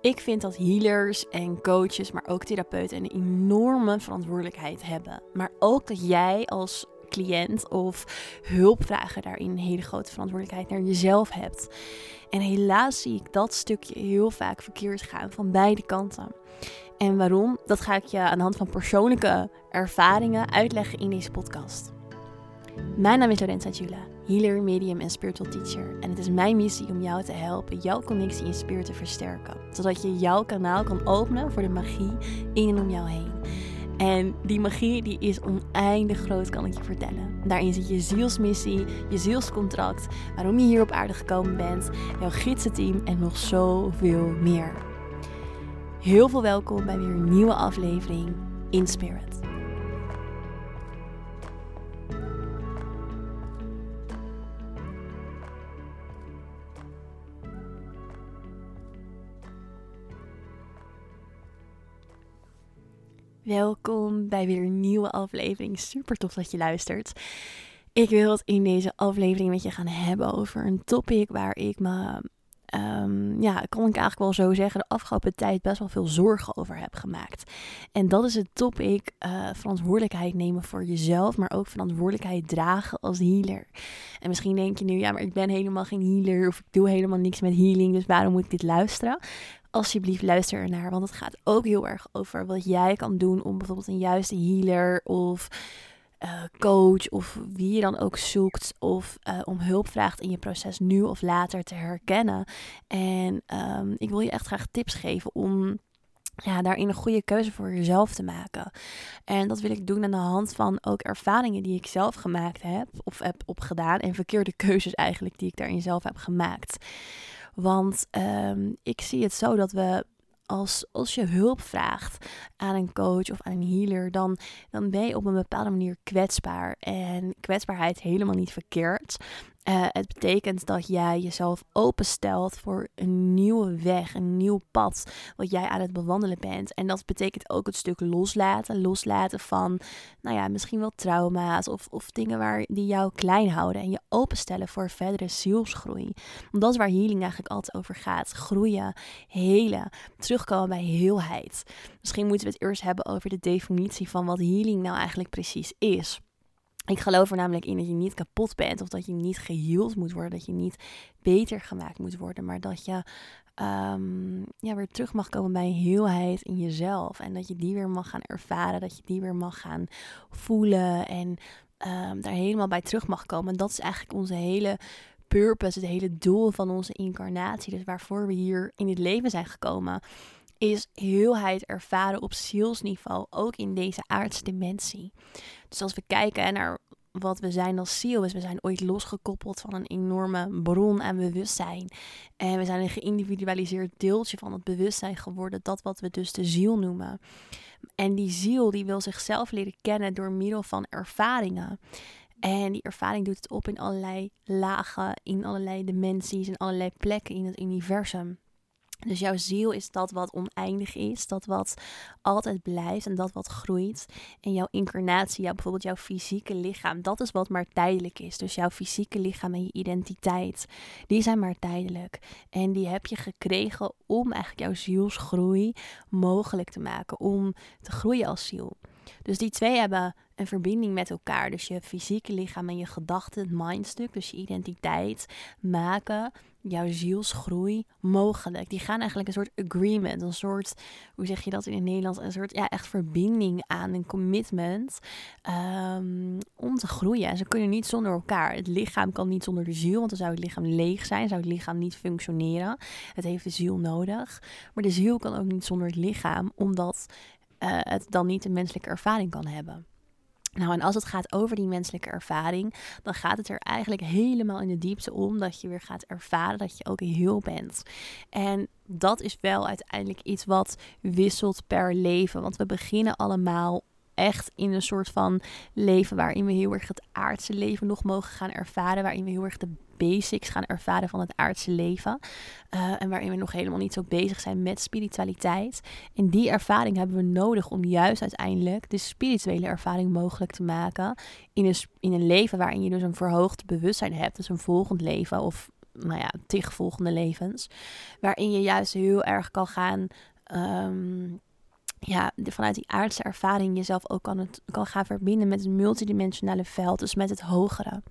Ik vind dat healers en coaches, maar ook therapeuten een enorme verantwoordelijkheid hebben. Maar ook dat jij als cliënt of hulpvrager daarin een hele grote verantwoordelijkheid naar jezelf hebt. En helaas zie ik dat stukje heel vaak verkeerd gaan van beide kanten. En waarom? Dat ga ik je aan de hand van persoonlijke ervaringen uitleggen in deze podcast. Mijn naam is Lorenza Jula, healer, medium en spiritual teacher. En het is mijn missie om jou te helpen jouw connectie in spirit te versterken. Zodat je jouw kanaal kan openen voor de magie in en om jou heen. En die magie die is oneindig groot, kan ik je vertellen. Daarin zit je zielsmissie, je zielscontract, waarom je hier op aarde gekomen bent, jouw gidsenteam en nog zoveel meer. Heel veel welkom bij weer een nieuwe aflevering in Spirit. Welkom bij weer een nieuwe aflevering. Super tof dat je luistert. Ik wil het in deze aflevering met je gaan hebben over een topic waar ik me, um, ja, kan ik eigenlijk wel zo zeggen, de afgelopen tijd best wel veel zorgen over heb gemaakt. En dat is het topic uh, verantwoordelijkheid nemen voor jezelf, maar ook verantwoordelijkheid dragen als healer. En misschien denk je nu, ja, maar ik ben helemaal geen healer of ik doe helemaal niks met healing, dus waarom moet ik dit luisteren? Alsjeblieft luister ernaar. Want het gaat ook heel erg over wat jij kan doen om bijvoorbeeld een juiste healer of uh, coach of wie je dan ook zoekt of uh, om hulp vraagt in je proces nu of later te herkennen. En um, ik wil je echt graag tips geven om ja, daarin een goede keuze voor jezelf te maken. En dat wil ik doen aan de hand van ook ervaringen die ik zelf gemaakt heb of heb opgedaan en verkeerde keuzes eigenlijk die ik daarin zelf heb gemaakt. Want um, ik zie het zo dat we als, als je hulp vraagt aan een coach of aan een healer, dan, dan ben je op een bepaalde manier kwetsbaar. En kwetsbaarheid helemaal niet verkeerd. Uh, het betekent dat jij jezelf openstelt voor een nieuwe weg, een nieuw pad wat jij aan het bewandelen bent. En dat betekent ook het stuk loslaten. Loslaten van, nou ja, misschien wel trauma's of, of dingen waar die jou klein houden. En je openstellen voor verdere zielsgroei. Want dat is waar healing eigenlijk altijd over gaat. Groeien, helen, terugkomen bij heelheid. Misschien moeten we het eerst hebben over de definitie van wat healing nou eigenlijk precies is. Ik geloof er namelijk in dat je niet kapot bent of dat je niet geheeld moet worden, dat je niet beter gemaakt moet worden, maar dat je um, ja, weer terug mag komen bij een heelheid in jezelf en dat je die weer mag gaan ervaren, dat je die weer mag gaan voelen en um, daar helemaal bij terug mag komen. En dat is eigenlijk onze hele purpose, het hele doel van onze incarnatie, dus waarvoor we hier in het leven zijn gekomen is heelheid ervaren op zielsniveau, ook in deze aardse dimensie. Dus als we kijken naar wat we zijn als ziel, is we zijn ooit losgekoppeld van een enorme bron aan bewustzijn. En we zijn een geïndividualiseerd deeltje van het bewustzijn geworden, dat wat we dus de ziel noemen. En die ziel die wil zichzelf leren kennen door middel van ervaringen. En die ervaring doet het op in allerlei lagen, in allerlei dimensies, in allerlei plekken in het universum. Dus jouw ziel is dat wat oneindig is, dat wat altijd blijft en dat wat groeit. En jouw incarnatie, jouw, bijvoorbeeld jouw fysieke lichaam, dat is wat maar tijdelijk is. Dus jouw fysieke lichaam en je identiteit, die zijn maar tijdelijk. En die heb je gekregen om eigenlijk jouw zielsgroei mogelijk te maken, om te groeien als ziel. Dus die twee hebben een verbinding met elkaar. Dus je fysieke lichaam en je gedachten, het mindstuk, dus je identiteit, maken jouw zielsgroei mogelijk. Die gaan eigenlijk een soort agreement, een soort, hoe zeg je dat in het Nederlands, een soort ja, echt verbinding aan, een commitment um, om te groeien. En ze kunnen niet zonder elkaar. Het lichaam kan niet zonder de ziel, want dan zou het lichaam leeg zijn, zou het lichaam niet functioneren. Het heeft de ziel nodig. Maar de ziel kan ook niet zonder het lichaam, omdat uh, het dan niet een menselijke ervaring kan hebben. Nou, en als het gaat over die menselijke ervaring, dan gaat het er eigenlijk helemaal in de diepte om dat je weer gaat ervaren dat je ook heel bent. En dat is wel uiteindelijk iets wat wisselt per leven. Want we beginnen allemaal echt in een soort van leven waarin we heel erg het aardse leven nog mogen gaan ervaren. Waarin we heel erg de basics gaan ervaren van het aardse leven. Uh, en waarin we nog helemaal niet zo bezig zijn met spiritualiteit. En die ervaring hebben we nodig om juist uiteindelijk de spirituele ervaring mogelijk te maken. In een, in een leven waarin je dus een verhoogd bewustzijn hebt. Dus een volgend leven of nou ja, tig volgende levens. Waarin je juist heel erg kan gaan ehm, ja, vanuit die aardse ervaring jezelf ook kan, het, kan gaan verbinden met het multidimensionale veld, dus met het hogere.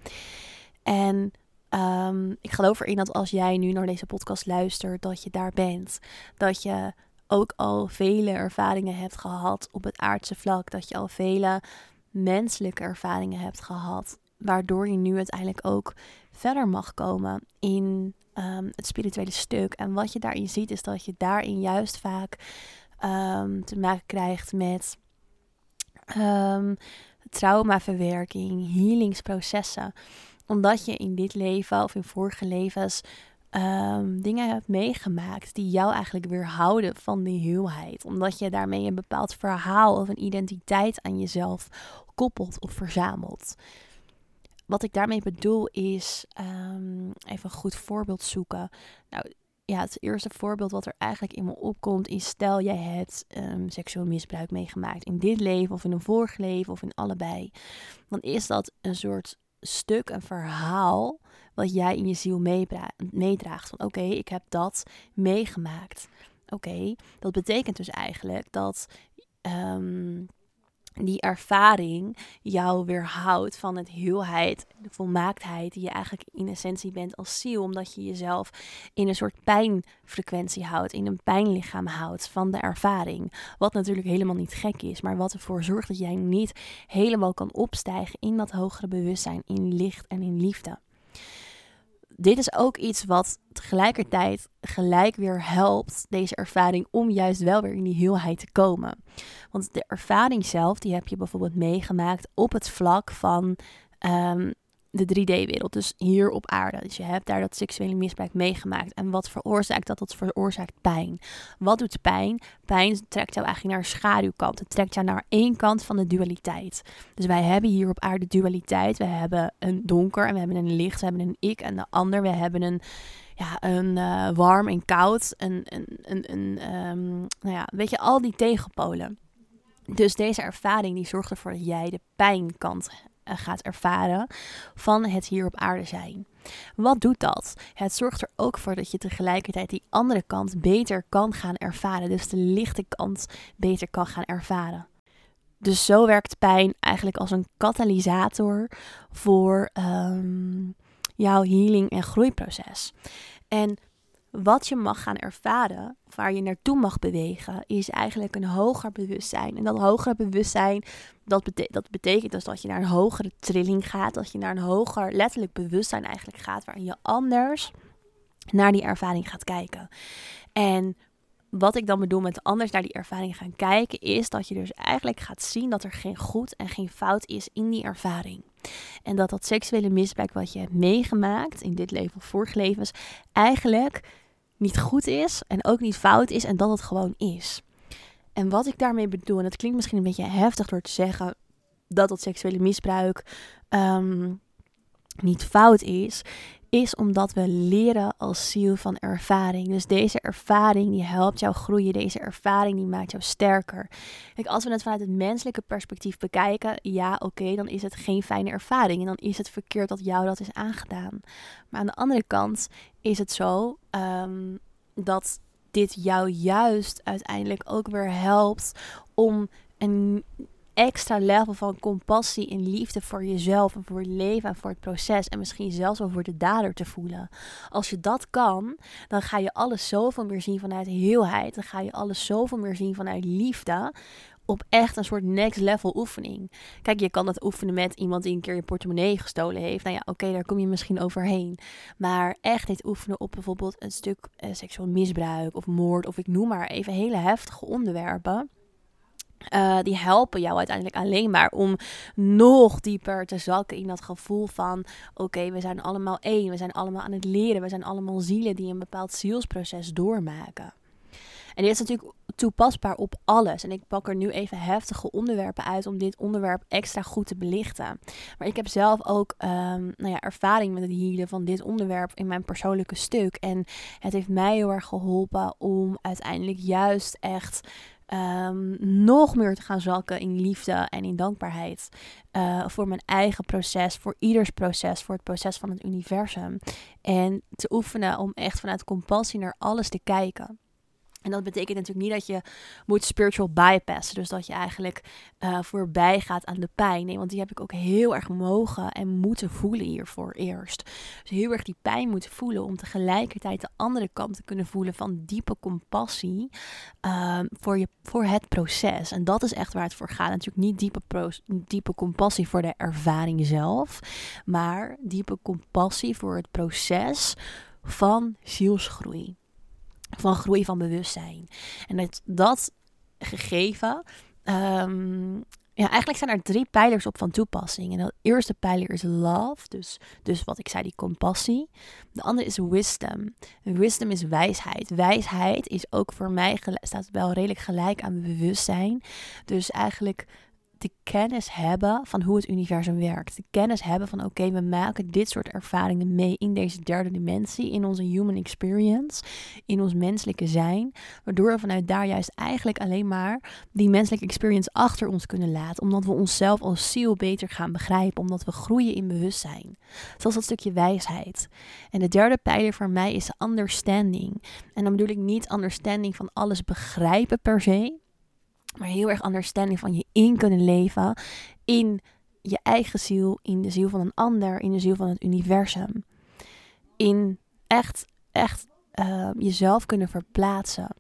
En ehm, ik geloof erin dat als jij nu naar deze podcast luistert, dat je daar bent. Dat je ook al vele ervaringen hebt gehad op het aardse vlak. Dat je al vele menselijke ervaringen hebt gehad. Waardoor je nu uiteindelijk ook verder mag komen in ehm, het spirituele stuk. En wat je daarin ziet, is dat je daarin juist vaak um, te maken krijgt met um, traumaverwerking, healingsprocessen. Omdat je in dit leven of in vorige levens um, dingen hebt meegemaakt die jou eigenlijk weerhouden van die heelheid. Omdat je daarmee een bepaald verhaal of een identiteit aan jezelf koppelt of verzamelt. Wat ik daarmee bedoel is, even een goed voorbeeld zoeken. Nou, ja, het eerste voorbeeld wat er eigenlijk in me opkomt is: stel jij hebt um, seksueel misbruik meegemaakt in dit leven of in een vorig leven of in allebei. Dan is dat een soort stuk, een verhaal wat jij in je ziel meedraagt. Van oké, ik heb dat meegemaakt. Oké, dat betekent dus eigenlijk dat um, die ervaring jou weerhoudt van het heelheid, de volmaaktheid die je eigenlijk in essentie bent als ziel, omdat je jezelf in een soort pijnfrequentie houdt, in een pijnlichaam houdt van de ervaring. Wat natuurlijk helemaal niet gek is, maar wat ervoor zorgt dat jij niet helemaal kan opstijgen in dat hogere bewustzijn, in licht en in liefde dit is ook iets wat tegelijkertijd gelijk weer helpt, deze ervaring, om juist wel weer in die heelheid te komen. Want de ervaring zelf, die heb je bijvoorbeeld meegemaakt op het vlak van um, de 3D-wereld, dus hier op aarde. Dus je hebt daar dat seksuele misbruik meegemaakt. En wat veroorzaakt dat? Dat veroorzaakt pijn. Wat doet pijn? Pijn trekt jou eigenlijk naar een schaduwkant. Het trekt jou naar één kant van de dualiteit. Dus wij hebben hier op aarde dualiteit. We hebben een donker en we hebben een licht. We hebben een ik en de ander. We hebben een ja, een uh, warm en koud. Een, een, een, een um, nou ja, weet je, al die tegenpolen. Dus deze ervaring die zorgt ervoor dat jij de pijnkant eh, gaat ervaren van het hier op aarde zijn. Wat doet dat? Het zorgt er ook voor dat je tegelijkertijd die andere kant beter kan gaan ervaren. Dus de lichte kant beter kan gaan ervaren. Dus zo werkt pijn eigenlijk als een katalysator voor um, jouw healing en groeiproces. En wat je mag gaan ervaren, waar je naartoe mag bewegen, is eigenlijk een hoger bewustzijn. En dat hogere bewustzijn, dat, dat betekent dus dat je naar een hogere trilling gaat, dat je naar een hoger letterlijk bewustzijn eigenlijk gaat, waarin je anders naar die ervaring gaat kijken. En wat ik dan bedoel met anders naar die ervaring gaan kijken, is dat je dus eigenlijk gaat zien dat er geen goed en geen fout is in die ervaring. En dat dat seksuele misbruik wat je hebt meegemaakt in dit leven of vorige levens, eigenlijk niet goed is en ook niet fout is en dat het gewoon is. En wat ik daarmee bedoel, en dat klinkt misschien een beetje heftig door te zeggen dat dat seksuele misbruik ehm, niet fout is, is omdat we leren als ziel van ervaring. Dus deze ervaring die helpt jou groeien, deze ervaring die maakt jou sterker. Kijk, als we het vanuit het menselijke perspectief bekijken, ja, oké, dan is het geen fijne ervaring en dan is het verkeerd dat jou dat is aangedaan. Maar aan de andere kant is het zo um, dat dit jou juist uiteindelijk ook weer helpt om een extra level van compassie en liefde voor jezelf en voor het leven en voor het proces en misschien zelfs wel voor de dader te voelen. Als je dat kan, dan ga je alles zoveel meer zien vanuit heelheid. Dan ga je alles zoveel meer zien vanuit liefde. Op echt een soort next level oefening. Kijk, je kan dat oefenen met iemand die een keer je portemonnee gestolen heeft. Nou ja, oké, daar kom je misschien overheen. Maar echt dit oefenen op bijvoorbeeld een stuk uh, seksueel misbruik of moord. Of ik noem maar even hele heftige onderwerpen uh, die helpen jou uiteindelijk alleen maar om nog dieper te zakken in dat gevoel van: oké, we zijn allemaal één, we zijn allemaal aan het leren, we zijn allemaal zielen die een bepaald zielsproces doormaken. En dit is natuurlijk toepasbaar op alles. En ik pak er nu even heftige onderwerpen uit om dit onderwerp extra goed te belichten. Maar ik heb zelf ook um, nou ja, ervaring met het healen van dit onderwerp in mijn persoonlijke stuk. En het heeft mij heel erg geholpen om uiteindelijk juist echt Ehm, nog meer te gaan zakken in liefde en in dankbaarheid. Uh, voor mijn eigen proces, voor ieders proces, voor het proces van het universum. En te oefenen om echt vanuit compassie naar alles te kijken. En dat betekent natuurlijk niet dat je moet spiritual bypassen. Dus dat je eigenlijk uh, voorbij gaat aan de pijn. Nee, want die heb ik ook heel erg mogen en moeten voelen hiervoor eerst. Dus heel erg die pijn moeten voelen om tegelijkertijd de andere kant te kunnen voelen van diepe compassie uh, voor, je, voor het proces. En dat is echt waar het voor gaat. Natuurlijk niet diepe, diepe compassie voor de ervaring zelf, maar diepe compassie voor het proces van zielsgroei van groei van bewustzijn. En dat, dat gegeven. Um, ja, eigenlijk zijn er drie pijlers op van toepassing. En de eerste pijler is love, dus, dus wat ik zei, die compassie. De andere is wisdom. wisdom is wijsheid. Wijsheid is ook voor mij, staat wel redelijk gelijk aan bewustzijn. Dus eigenlijk de kennis hebben van hoe het universum werkt. De kennis hebben van oké, we maken dit soort ervaringen mee in deze derde dimensie, in onze human experience, in ons menselijke zijn. Waardoor we vanuit daar juist eigenlijk alleen maar die menselijke experience achter ons kunnen laten. Omdat we onszelf als ziel beter gaan begrijpen. Omdat we groeien in bewustzijn. Zoals dat stukje wijsheid. En de derde pijler voor mij is understanding. En dan bedoel ik niet understanding van alles begrijpen per se maar heel erg understanding van je in kunnen leven in je eigen ziel, in de ziel van een ander, in de ziel van het universum. In echt, echt uh, jezelf kunnen verplaatsen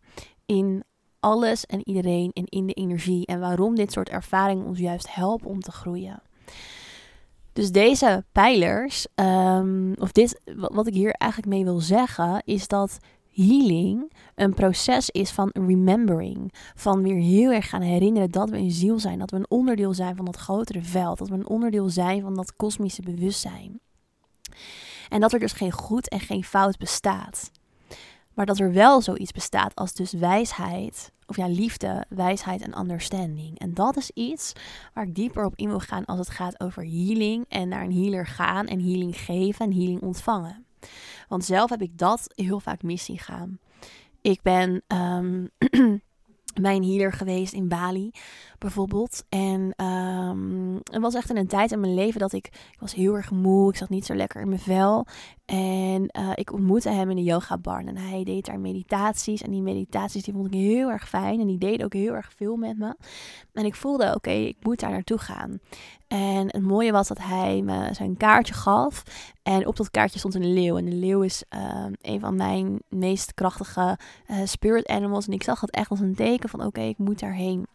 in alles en iedereen en in de energie. En waarom dit soort ervaringen ons juist helpen om te groeien. Dus deze pijlers, um, of dit, wat ik hier eigenlijk mee wil zeggen, is dat healing een proces is van remembering. Van weer heel erg gaan herinneren dat we een ziel zijn. Dat we een onderdeel zijn van dat grotere veld. Dat we een onderdeel zijn van dat kosmische bewustzijn. En dat er dus geen goed en geen fout bestaat. Maar dat er wel zoiets bestaat als dus wijsheid. Of ja, liefde, wijsheid en understanding. En dat is iets waar ik dieper op in wil gaan als het gaat over healing. En naar een healer gaan en healing geven en healing ontvangen. Want zelf heb ik dat heel vaak mis zien gaan. Ik ben um, mijn healer geweest in Bali bijvoorbeeld. En um, het was echt in een tijd in mijn leven dat ik, ik was heel erg moe. Ik zat niet zo lekker in mijn vel. En uh, ik ontmoette hem in de yoga bar. En hij deed daar meditaties. En die meditaties die vond ik heel erg fijn. En die deden ook heel erg veel met me. En ik voelde, oké, ik moet daar naartoe gaan. En het mooie was dat hij me zijn kaartje gaf. En op dat kaartje stond een leeuw. En de leeuw is uh, een van mijn meest krachtige uh, spirit animals. En ik zag het echt als een teken van oké, ik moet daarheen.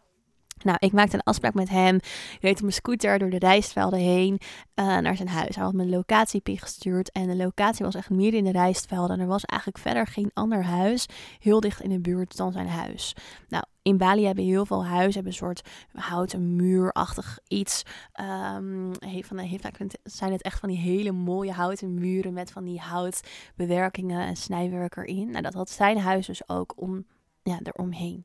Nou, ik maakte een afspraak met hem. Ik reed op mijn scooter door de rijstvelden heen uh, naar zijn huis. Hij had me locatie gestuurd. En de locatie was echt meer in de rijstvelden. En er was eigenlijk verder geen ander huis heel dicht in de buurt dan zijn huis. Nou, in Bali hebben heel veel huizen hebben een soort houten muurachtig iets. Um, van de, vaak zijn het echt van die hele mooie houten muren met van die houtbewerkingen en snijwerk erin. Nou, dat had zijn huis dus ook om, ja, eromheen.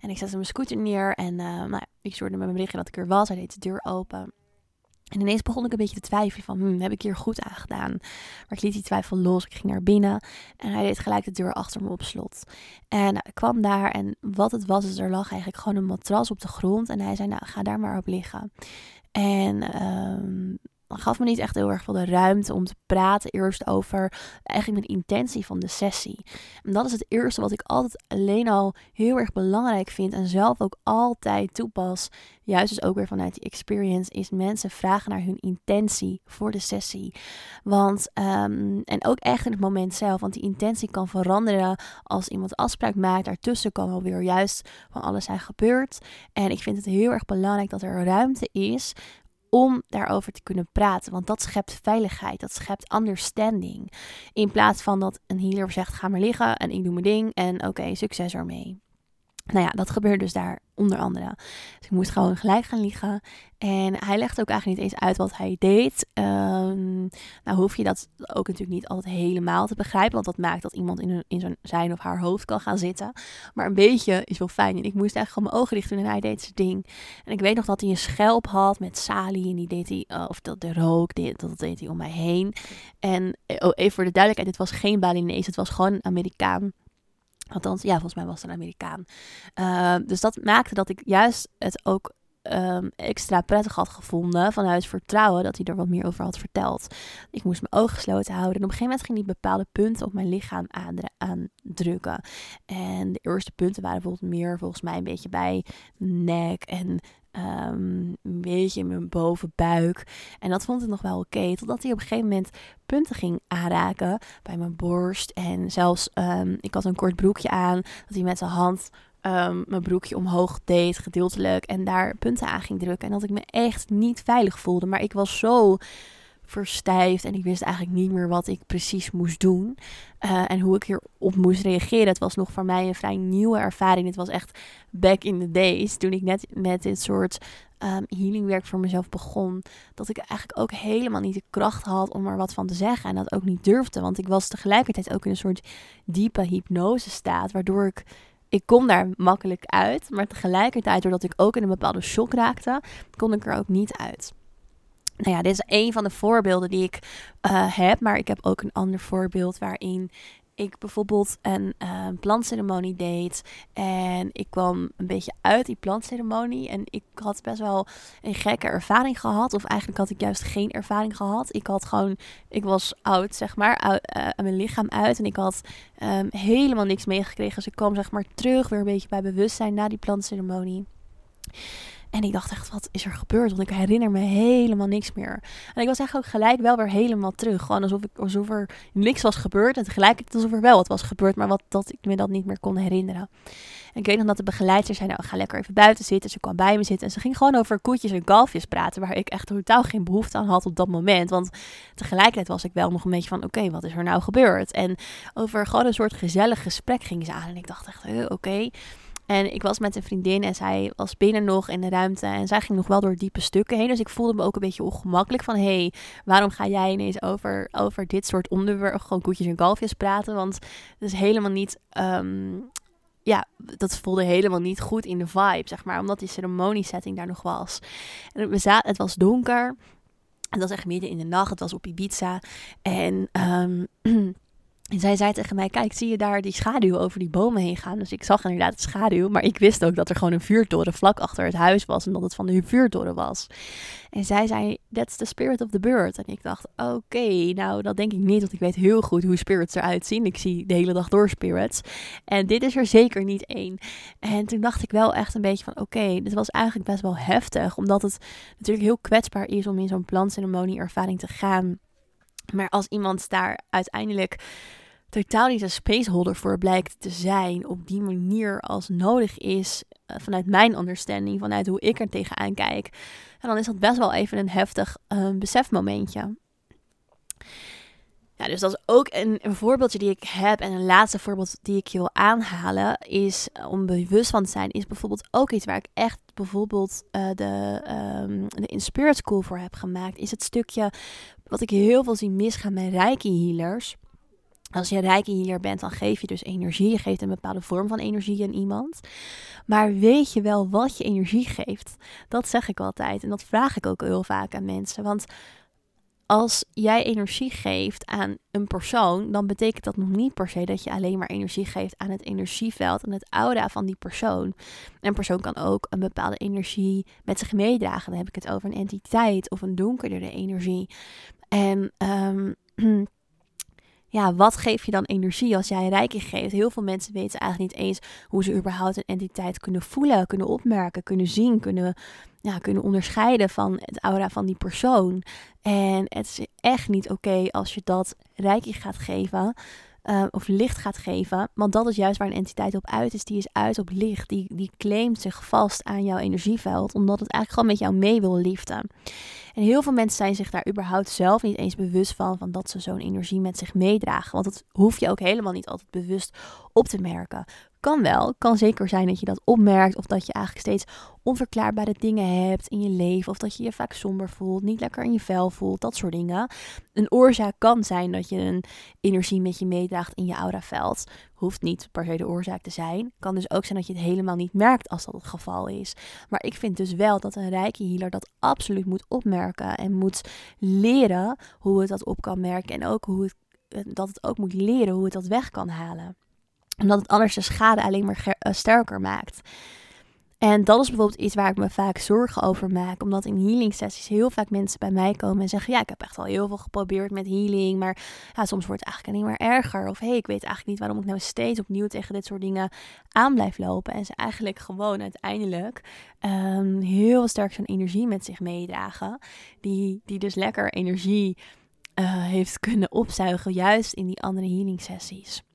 En ik zette mijn scooter neer en uh, nou, ik stuurde met mijn berichtje dat ik er was. Hij deed de deur open. En ineens begon ik een beetje te twijfelen van, hm, heb ik hier goed aan gedaan? Maar ik liet die twijfel los, ik ging naar binnen en hij deed gelijk de deur achter me op slot. En nou, ik kwam daar en wat het was, is er lag eigenlijk gewoon een matras op de grond en hij zei, nou ga daar maar op liggen. En um, gaf me niet echt heel erg veel de ruimte om te praten. Eerst over eigenlijk mijn intentie van de sessie. En dat is het eerste wat ik altijd alleen al heel erg belangrijk vind. En zelf ook altijd toepas. Juist dus ook weer vanuit die experience. Is mensen vragen naar hun intentie voor de sessie. Want, um, en ook echt in het moment zelf. Want die intentie kan veranderen als iemand afspraak maakt. Daartussen kan alweer juist van alles zijn gebeurd. En ik vind het heel erg belangrijk dat er ruimte is om daarover te kunnen praten. Want dat schept veiligheid, dat schept understanding. In plaats van dat een healer zegt: ga maar liggen en ik doe mijn ding en oké, succes ermee. Nou ja, dat gebeurde dus daar onder andere. Dus ik moest gewoon gelijk gaan liggen. En hij legde ook eigenlijk niet eens uit wat hij deed. Um, nou hoef je dat ook natuurlijk niet altijd helemaal te begrijpen. Want dat maakt dat iemand in, in zijn, zijn of haar hoofd kan gaan zitten. Maar een beetje is wel fijn. En ik moest eigenlijk gewoon mijn ogen dicht doen en hij deed zijn ding. En ik weet nog dat hij een schelp had met salie. En die deed hij, uh, of dat de rook, dit, dat deed hij om mij heen. En oh, even voor de duidelijkheid, dit was geen Balinese. Het was gewoon een Amerikaan. Althans, ja, volgens mij was het een Amerikaan. Uh, dus dat maakte dat ik juist het ook um, extra prettig had gevonden vanuit vertrouwen dat hij er wat meer over had verteld. Ik moest mijn ogen gesloten houden en op een gegeven moment ging hij bepaalde punten op mijn lichaam aandrukken. En de eerste punten waren bijvoorbeeld meer volgens mij een beetje bij nek en Um, een beetje in mijn bovenbuik. En dat vond ik nog wel oké. totdat hij op een gegeven moment punten ging aanraken bij mijn borst. En zelfs, um, ik had een kort broekje aan. Dat hij met zijn hand um, mijn broekje omhoog deed, gedeeltelijk. En daar punten aan ging drukken. En dat ik me echt niet veilig voelde. Maar ik was zo verstijfd en ik wist eigenlijk niet meer wat ik precies moest doen. Uh, en hoe ik hierop moest reageren. Het was nog voor mij een vrij nieuwe ervaring. Het was echt back in the days. Toen ik net met dit soort um, healingwerk voor mezelf begon. Dat ik eigenlijk ook helemaal niet de kracht had om er wat van te zeggen. En dat ook niet durfde. Want ik was tegelijkertijd ook in een soort diepe hypnose staat. Waardoor ik ik kom daar makkelijk uit. Maar tegelijkertijd, doordat ik ook in een bepaalde shock raakte, kon ik er ook niet uit. Nou ja, dit is een van de voorbeelden die ik uh, heb. Maar ik heb ook een ander voorbeeld waarin ik bijvoorbeeld een uh, plantceremonie deed. En ik kwam een beetje uit die plantceremonie. En ik had best wel een gekke ervaring gehad. Of eigenlijk had ik juist geen ervaring gehad. Ik had gewoon, ik was oud, zeg maar, uit, uh, mijn lichaam uit. En ik had um, helemaal niks meegekregen. Dus ik kwam zeg maar terug weer een beetje bij bewustzijn na die plantceremonie. En ik dacht echt, wat is er gebeurd? Want ik herinner me helemaal niks meer. En ik was eigenlijk ook gelijk wel weer helemaal terug. Gewoon alsof, ik, alsof er niks was gebeurd. En tegelijkertijd alsof er wel wat was gebeurd. Maar wat, dat ik me dat niet meer kon herinneren. En ik weet nog dat de begeleidster zei, nou ga lekker even buiten zitten. Ze kwam bij me zitten. En ze ging gewoon over koetjes en kalfjes praten. Waar ik echt totaal geen behoefte aan had op dat moment. Want tegelijkertijd was ik wel nog een beetje van, oké, wat is er nou gebeurd? En over gewoon een soort gezellig gesprek ging ze aan. En ik dacht echt, oké. En ik was met een vriendin en zij was binnen nog in de ruimte. En zij ging nog wel door diepe stukken heen. Dus ik voelde me ook een beetje ongemakkelijk van... hé, hey, waarom ga jij ineens over, over dit soort onderwerpen... gewoon koetjes en kalfjes praten? Want het is helemaal niet... Ehm, ja, dat voelde helemaal niet goed in de vibe, zeg maar. Omdat die ceremoniesetting daar nog was. En we zaten, het was donker. Het was echt midden in de nacht. Het was op Ibiza. En... Um, En zij zei tegen mij: Kijk, zie je daar die schaduw over die bomen heen gaan? Dus ik zag inderdaad de schaduw. Maar ik wist ook dat er gewoon een vuurtoren vlak achter het huis was. En dat het van de vuurtoren was. En zij zei: That's the spirit of the bird. En ik dacht: Oké, nou dat denk ik niet. Want ik weet heel goed hoe spirits eruit zien. Ik zie de hele dag door spirits. En dit is er zeker niet één. En toen dacht ik wel echt een beetje van: Oké, dit was eigenlijk best wel heftig. Omdat het natuurlijk heel kwetsbaar is om in zo'n plantceremonie ervaring te gaan. Maar als iemand daar uiteindelijk totaal niet een spaceholder voor blijkt te zijn op die manier als nodig is, uh, vanuit mijn understanding, vanuit hoe ik er tegenaan kijk, dan is dat best wel even een heftig uh, besefmomentje. Ja, dus dat is ook een, een, voorbeeldje die ik heb. En een laatste voorbeeld die ik je wil aanhalen, is uh, om bewust van te zijn, is bijvoorbeeld ook iets waar ik echt bijvoorbeeld uh, de, um, de Inspirit School voor heb gemaakt. Is het stukje wat ik heel veel zie misgaan met Reiki healers. Als je Reiki healer bent, dan geef je dus energie. Je geeft een bepaalde vorm van energie aan iemand. Maar weet je wel wat je energie geeft? Dat zeg ik altijd. En dat vraag ik ook heel vaak aan mensen. Want als jij energie geeft aan een persoon, dan betekent dat nog niet per se dat je alleen maar energie geeft aan het energieveld en het aura van die persoon. Een persoon kan ook een bepaalde energie met zich meedragen. Dan heb ik het over een entiteit of een donkerdere energie. En um, ja, wat geef je dan energie als jij rijking geeft? Heel veel mensen weten eigenlijk niet eens hoe ze überhaupt een entiteit kunnen voelen, kunnen opmerken, kunnen zien, kunnen, ja, kunnen onderscheiden van het aura van die persoon. En het is echt niet oké als je dat rijking gaat geven. Uh, of licht gaat geven. Want dat is juist waar een entiteit op uit is. Die is uit op licht. Die, die claimt zich vast aan jouw energieveld. Omdat het eigenlijk gewoon met jou mee wil liften. En heel veel mensen zijn zich daar überhaupt zelf niet eens bewust van. Van dat ze zo'n energie met zich meedragen. Want dat hoef je ook helemaal niet altijd bewust op te merken. Kan wel. Kan zeker zijn dat je dat opmerkt. Of dat je eigenlijk steeds onverklaarbare dingen hebt in je leven. Of dat je je vaak somber voelt. Niet lekker in je vel voelt. Dat soort dingen. Een oorzaak kan zijn dat je een energie met je meedraagt in je auraveld. Hoeft niet per se de oorzaak te zijn. Kan dus ook zijn dat je het helemaal niet merkt als dat het geval is. Maar ik vind dus wel dat een rijke healer dat absoluut moet opmerken. En moet leren hoe het dat op kan merken. En ook hoe het, dat het ook moet leren hoe het dat weg kan halen. Omdat het anders de schade alleen maar sterker maakt. En dat is bijvoorbeeld iets waar ik me vaak zorgen over maak. Omdat in healing sessies heel vaak mensen bij mij komen en zeggen: Ja, ik heb echt al heel veel geprobeerd met healing. Maar ja, soms wordt het eigenlijk alleen maar erger. Of hey, ik weet eigenlijk niet waarom ik nou steeds opnieuw tegen dit soort dingen aan blijf lopen. En ze eigenlijk gewoon uiteindelijk um, heel sterk zo'n energie met zich meedragen. Die, die dus lekker energie uh, heeft kunnen opzuigen, juist in die andere healing sessies.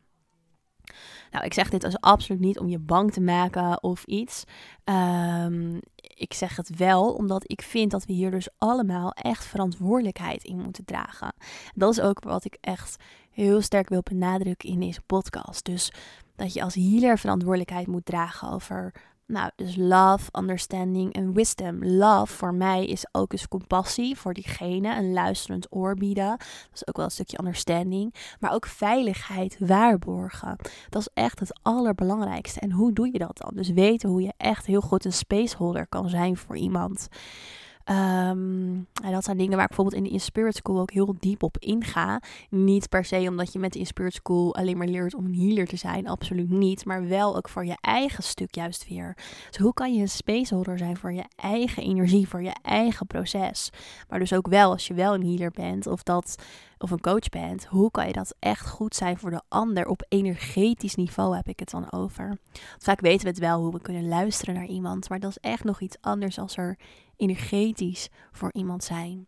Nou, ik zeg dit als absoluut niet om je bang te maken of iets. Um, ik zeg het wel omdat ik vind dat we hier dus allemaal echt verantwoordelijkheid in moeten dragen. Dat is ook wat ik echt heel sterk wil benadrukken in deze podcast. Dus dat je als healer verantwoordelijkheid moet dragen over nou, dus love, understanding en wisdom. Love voor mij is ook eens compassie voor diegene, een luisterend oor bieden. Dat is ook wel een stukje understanding. Maar ook veiligheid waarborgen. Dat is echt het allerbelangrijkste. En hoe doe je dat dan? Dus weten hoe je echt heel goed een spaceholder kan zijn voor iemand. Um, en dat zijn dingen waar ik bijvoorbeeld in de Inspirit School ook heel diep op inga. Niet per se omdat je met de Inspirit School alleen maar leert om een healer te zijn, absoluut niet. Maar wel ook voor je eigen stuk juist weer. Dus hoe kan je een spaceholder zijn voor je eigen energie, voor je eigen proces? Maar dus ook wel als je wel een healer bent of dat of een coach bent, hoe kan je dat echt goed zijn voor de ander? Op energetisch niveau heb ik het dan over. vaak weten we het wel hoe we kunnen luisteren naar iemand, maar dat is echt nog iets anders als er energetisch voor iemand zijn.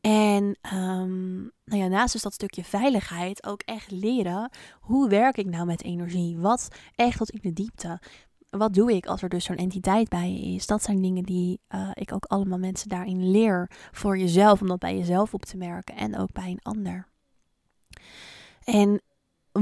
En um, nou ja, naast dus dat stukje veiligheid ook echt leren hoe werk ik nou met energie? Wat echt tot in de diepte? Wat doe ik als er dus zo'n entiteit bij je is? Dat zijn dingen die uh, ik ook allemaal mensen daarin leer voor jezelf, om dat bij jezelf op te merken en ook bij een ander. En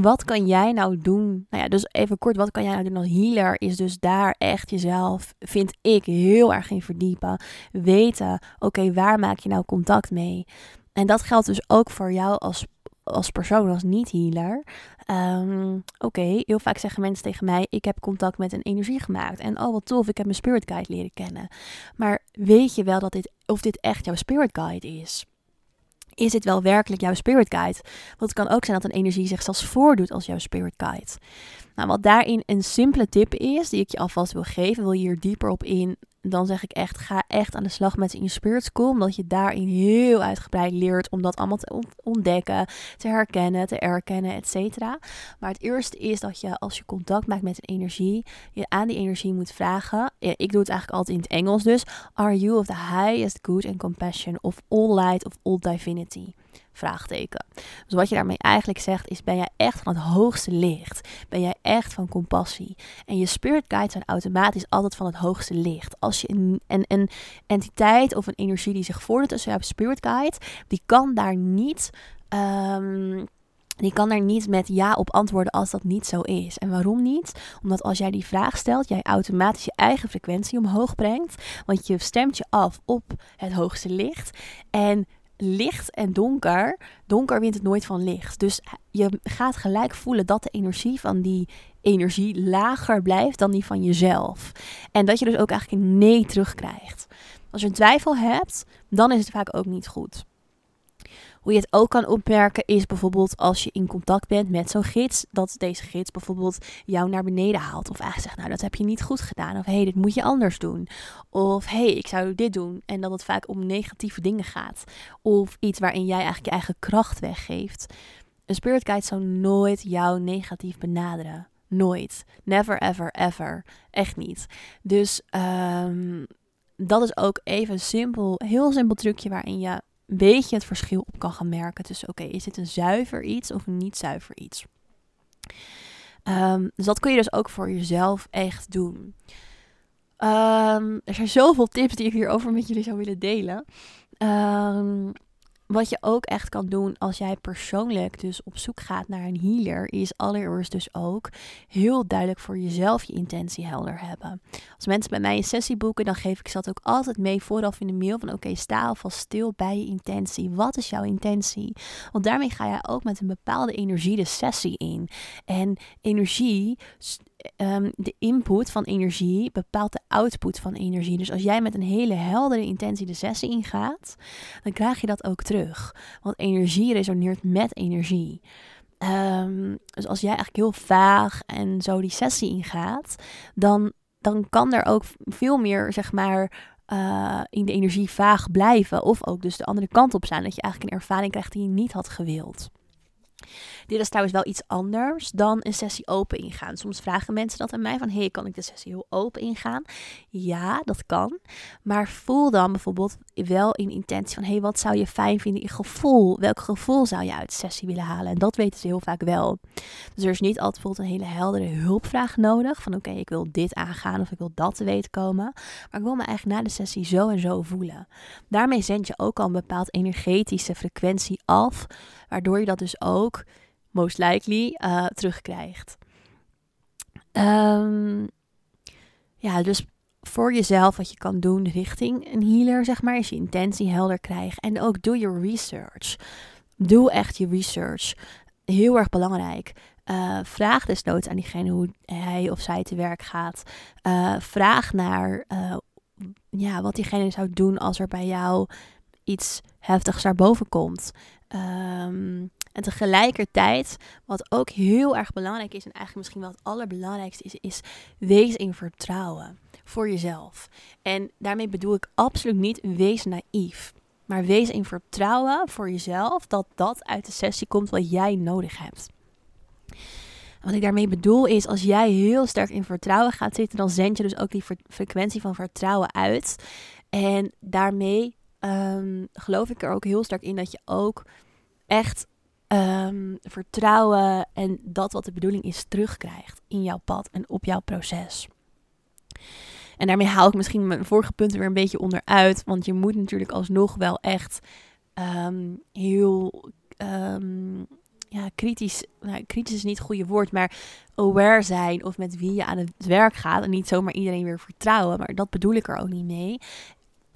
wat kan jij nou doen? Nou ja, dus even kort, wat kan jij nou doen als healer? Is dus daar echt jezelf, vind ik, heel erg in verdiepen. Weten, oké, waar maak je nou contact mee? En dat geldt dus ook voor jou als, als persoon, als niet-healer. Um, oké, heel vaak zeggen mensen tegen mij: Ik heb contact met een energie gemaakt. En oh, wat tof, ik heb mijn spirit guide leren kennen. Maar weet je wel dat dit, of dit echt jouw spirit guide is? Is dit wel werkelijk jouw spirit guide? Want het kan ook zijn dat een energie zich zelfs voordoet als jouw spirit guide. Nou, wat daarin een simpele tip is, die ik je alvast wil geven, wil je hier dieper op in, dan zeg ik echt, ga echt aan de slag met in Spirit School. Omdat je daarin heel uitgebreid leert om dat allemaal te ontdekken, te herkennen, te erkennen, et cetera. Maar het eerste is dat je als je contact maakt met een energie, je aan die energie moet vragen. ik doe het eigenlijk altijd in het Engels dus. Are you of the highest good and compassion of all light of all divinity? Vraagteken. Dus wat je daarmee eigenlijk zegt is: ben jij echt van het hoogste licht? Ben jij echt van compassie? En je spirit guides zijn automatisch altijd van het hoogste licht. Als je een, een, een entiteit of een energie die zich voordoet als jouw spirit guide, die kan daar niet. Um, die kan daar niet met ja op antwoorden als dat niet zo is. En waarom niet? Omdat als jij die vraag stelt, jij automatisch je eigen frequentie omhoog brengt. Want je stemt je af op het hoogste licht. En licht en donker, donker wint het nooit van licht. Dus je gaat gelijk voelen dat de energie van die energie lager blijft dan die van jezelf. En dat je dus ook eigenlijk een nee terugkrijgt. Als je een twijfel hebt, dan is het vaak ook niet goed. Hoe je het ook kan opmerken is bijvoorbeeld als je in contact bent met zo'n gids, dat deze gids bijvoorbeeld jou naar beneden haalt. Of eigenlijk zegt, nou dat heb je niet goed gedaan. Of hé, hey, dit moet je anders doen. Of hé, hey, ik zou dit doen. En dat het vaak om negatieve dingen gaat. Of iets waarin jij eigenlijk je eigen kracht weggeeft. Een spirit guide zou nooit jou negatief benaderen. Nooit. Never, ever, ever. Echt niet. Dus um, dat is ook even simpel, heel simpel trucje waarin je beetje het verschil op kan gaan merken tussen oké, is dit een zuiver iets of een niet zuiver iets. Um, dus dat kun je dus ook voor jezelf echt doen. Um, er zijn zoveel tips die ik hierover met jullie zou willen delen. Um, wat je ook echt kan doen als jij persoonlijk dus op zoek gaat naar een healer, is allereerst dus ook heel duidelijk voor jezelf je intentie helder hebben. Als mensen bij mij een sessie boeken, dan geef ik ze dat ook altijd mee vooraf in de mail van oké, sta alvast stil bij je intentie. Wat is jouw intentie? Want daarmee ga je ook met een bepaalde energie de sessie in. En energie um, de input van energie bepaalt de output van energie. Dus als jij met een hele heldere intentie de sessie ingaat, dan krijg je dat ook terug. Want energie resoneert met energie. Ehm, dus als jij eigenlijk heel vaag en zo die sessie ingaat, dan, dan kan er ook veel meer, zeg maar, uh, in de energie vaag blijven. Of ook dus de andere kant op zijn. Dat je eigenlijk een ervaring krijgt die je niet had gewild. Dit is trouwens wel iets anders dan een sessie open ingaan. Soms vragen mensen dat aan mij van, hey, kan ik de sessie heel open ingaan? Ja, dat kan. Maar voel dan bijvoorbeeld wel in intentie van, hey, wat zou je fijn vinden in gevoel? Welk gevoel zou je uit de sessie willen halen? En dat weten ze heel vaak wel. Dus er is niet altijd bijvoorbeeld een hele heldere hulpvraag nodig. Van oké, ik wil dit aangaan of ik wil dat te weten komen. Maar ik wil me eigenlijk na de sessie zo en zo voelen. Daarmee zend je ook al een bepaald energetische frequentie af. Waardoor je dat dus ook most likely uh, terugkrijgt. Um, ja, dus voor jezelf wat je kan doen richting een healer, zeg maar, is je intentie helder krijgen. En ook doe je research. Doe echt je research. Heel erg belangrijk. Uh, vraag desnoods aan diegene hoe hij of zij te werk gaat. Uh, vraag naar ja, wat diegene zou doen als er bij jou iets heftigs naar boven komt. Um, en tegelijkertijd, wat ook heel erg belangrijk is, en eigenlijk misschien wel het allerbelangrijkste is, is wees in vertrouwen voor jezelf. En daarmee bedoel ik absoluut niet wees naïef. Maar wees in vertrouwen voor jezelf dat dat uit de sessie komt wat jij nodig hebt. Wat ik daarmee bedoel is, als jij heel sterk in vertrouwen gaat zitten, dan zend je dus ook die frequentie van vertrouwen uit. En daarmee um, geloof ik er ook heel sterk in dat je ook echt um, vertrouwen en dat wat de bedoeling is terugkrijgt in jouw pad en op jouw proces. En daarmee haal ik misschien mijn vorige punten weer een beetje onderuit. Want je moet natuurlijk alsnog wel echt um, heel um, ja, kritisch. Nou, kritisch is niet het goede woord, maar aware zijn of met wie je aan het werk gaat. En niet zomaar iedereen weer vertrouwen. Maar dat bedoel ik er ook niet mee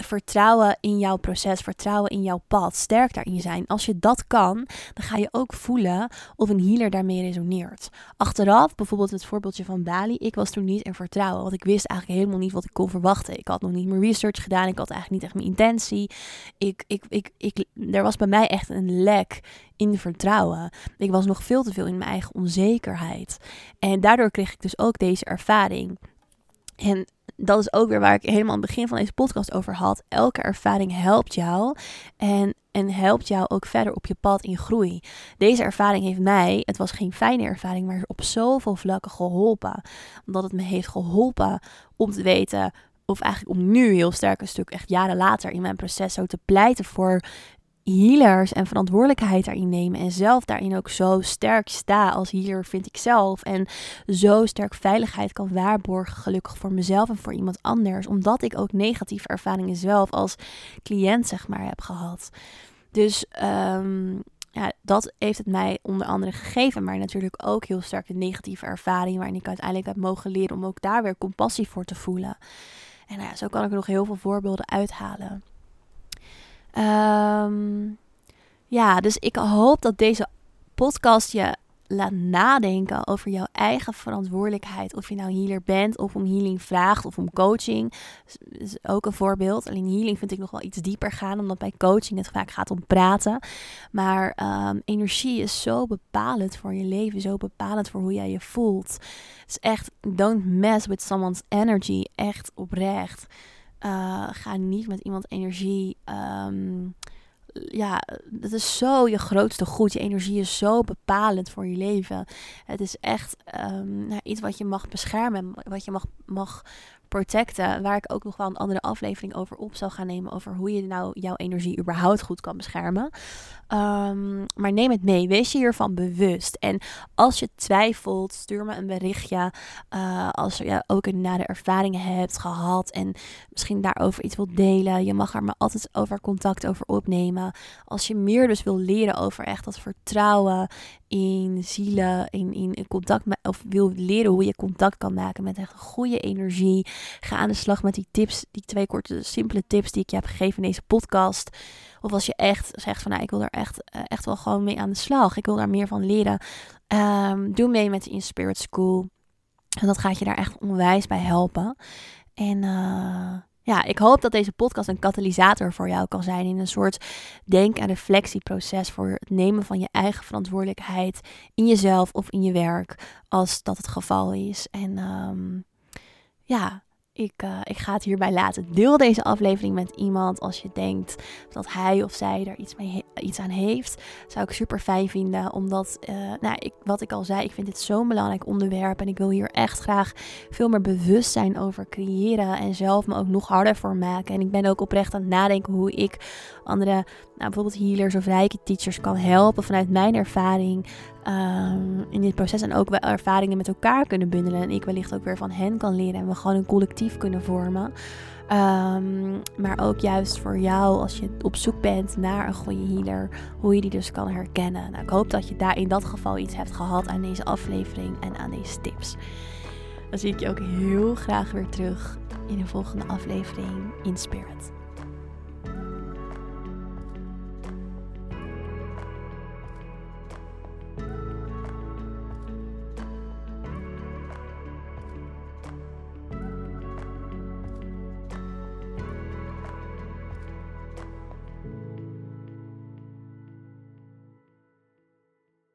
vertrouwen in jouw proces, vertrouwen in jouw pad, sterk daarin zijn. Als je dat kan, dan ga je ook voelen of een healer daarmee resoneert. Achteraf, bijvoorbeeld het voorbeeldje van Bali, ik was toen niet in vertrouwen, want ik wist eigenlijk helemaal niet wat ik kon verwachten. Ik had nog niet meer research gedaan, ik had eigenlijk niet echt mijn intentie. Ik, ik, ik, ik, er was bij mij echt een lek in vertrouwen. Ik was nog veel te veel in mijn eigen onzekerheid. En daardoor kreeg ik dus ook deze ervaring. En dat is ook weer waar ik helemaal aan het begin van deze podcast over had. Elke ervaring helpt jou en, en helpt jou ook verder op je pad in groei. Deze ervaring heeft mij, het was geen fijne ervaring, maar op zoveel vlakken geholpen. Omdat het me heeft geholpen om te weten of eigenlijk om nu heel sterk een stuk, echt jaren later in mijn proces zo te pleiten voor healers en verantwoordelijkheid daarin nemen. En zelf daarin ook zo sterk sta als healer, vind ik zelf. En zo sterk veiligheid kan waarborgen, gelukkig voor mezelf en voor iemand anders. Omdat ik ook negatieve ervaringen zelf als cliënt, zeg maar, heb gehad. Dus um, ja, dat heeft het mij onder andere gegeven. Maar natuurlijk ook heel sterk de negatieve ervaring. Waarin ik uiteindelijk heb mogen leren om ook daar weer compassie voor te voelen. En nou ja, zo kan ik er nog heel veel voorbeelden uithalen. Um, ja, dus ik hoop dat deze podcast je laat nadenken over jouw eigen verantwoordelijkheid. Of je nou healer bent, of om healing vraagt, of om coaching. Ook een voorbeeld. Alleen healing vind ik nog wel iets dieper gaan, omdat bij coaching het vaak gaat om praten. Maar um, energie is zo bepalend voor je leven, zo bepalend voor hoe jij je voelt. Het is echt, don't mess with someone's energy. Echt oprecht. Uh, ga niet met iemand energie. Um, ja, dat is zo je grootste goed. Je energie is zo bepalend voor je leven. Het is echt um, nou, iets wat je mag beschermen, wat je mag, mag protecten. Waar ik ook nog wel een andere aflevering over op zal gaan nemen. Over hoe je nou jouw energie überhaupt goed kan beschermen. Um, maar neem het mee. Wees je hiervan bewust. En als je twijfelt, stuur me een berichtje. Uh, als je ook een nare ervaringen hebt gehad. En misschien daarover iets wilt delen. Je mag er maar altijd over contact over opnemen. Als je meer dus wil leren over echt dat vertrouwen in zielen, in, in contact met, of wil leren hoe je contact kan maken met echt goede energie. Ga aan de slag met die tips, die twee korte, simpele tips die ik je heb gegeven in deze podcast. Of als je echt zegt van nou, ik wil er echt, eh, echt wel gewoon mee aan de slag. Ik wil daar meer van leren. Um, doe mee met de Inspirit School. En dat gaat je daar echt onwijs bij helpen. En uh, ja, ik hoop dat deze podcast een katalysator voor jou kan zijn in een soort denk- en reflectieproces voor het nemen van je eigen verantwoordelijkheid in jezelf of in je werk, als dat het geval is. En um, ja, ik, uh, ik ga het hierbij laten. Deel deze aflevering met iemand als je denkt dat hij of zij er iets, mee iets aan heeft. Zou ik super fijn vinden. Omdat, uh, nou, ik, wat ik al zei, ik vind dit zo'n belangrijk onderwerp. En ik wil hier echt graag veel meer bewustzijn over creëren. En zelf me ook nog harder voor maken. En ik ben ook oprecht aan het nadenken hoe ik andere, nou, bijvoorbeeld healers of rijke teachers kan helpen vanuit mijn ervaring. Um, in dit proces en ook wel ervaringen met elkaar kunnen bundelen. En ik wellicht ook weer van hen kan leren en we gewoon een collectief kunnen vormen. Um, maar ook juist voor jou als je op zoek bent naar een goede healer, hoe je die dus kan herkennen. Nou, ik hoop dat je daar in dat geval iets hebt gehad aan deze aflevering en aan deze tips. Dan zie ik je ook heel graag weer terug in de volgende aflevering in Spirit.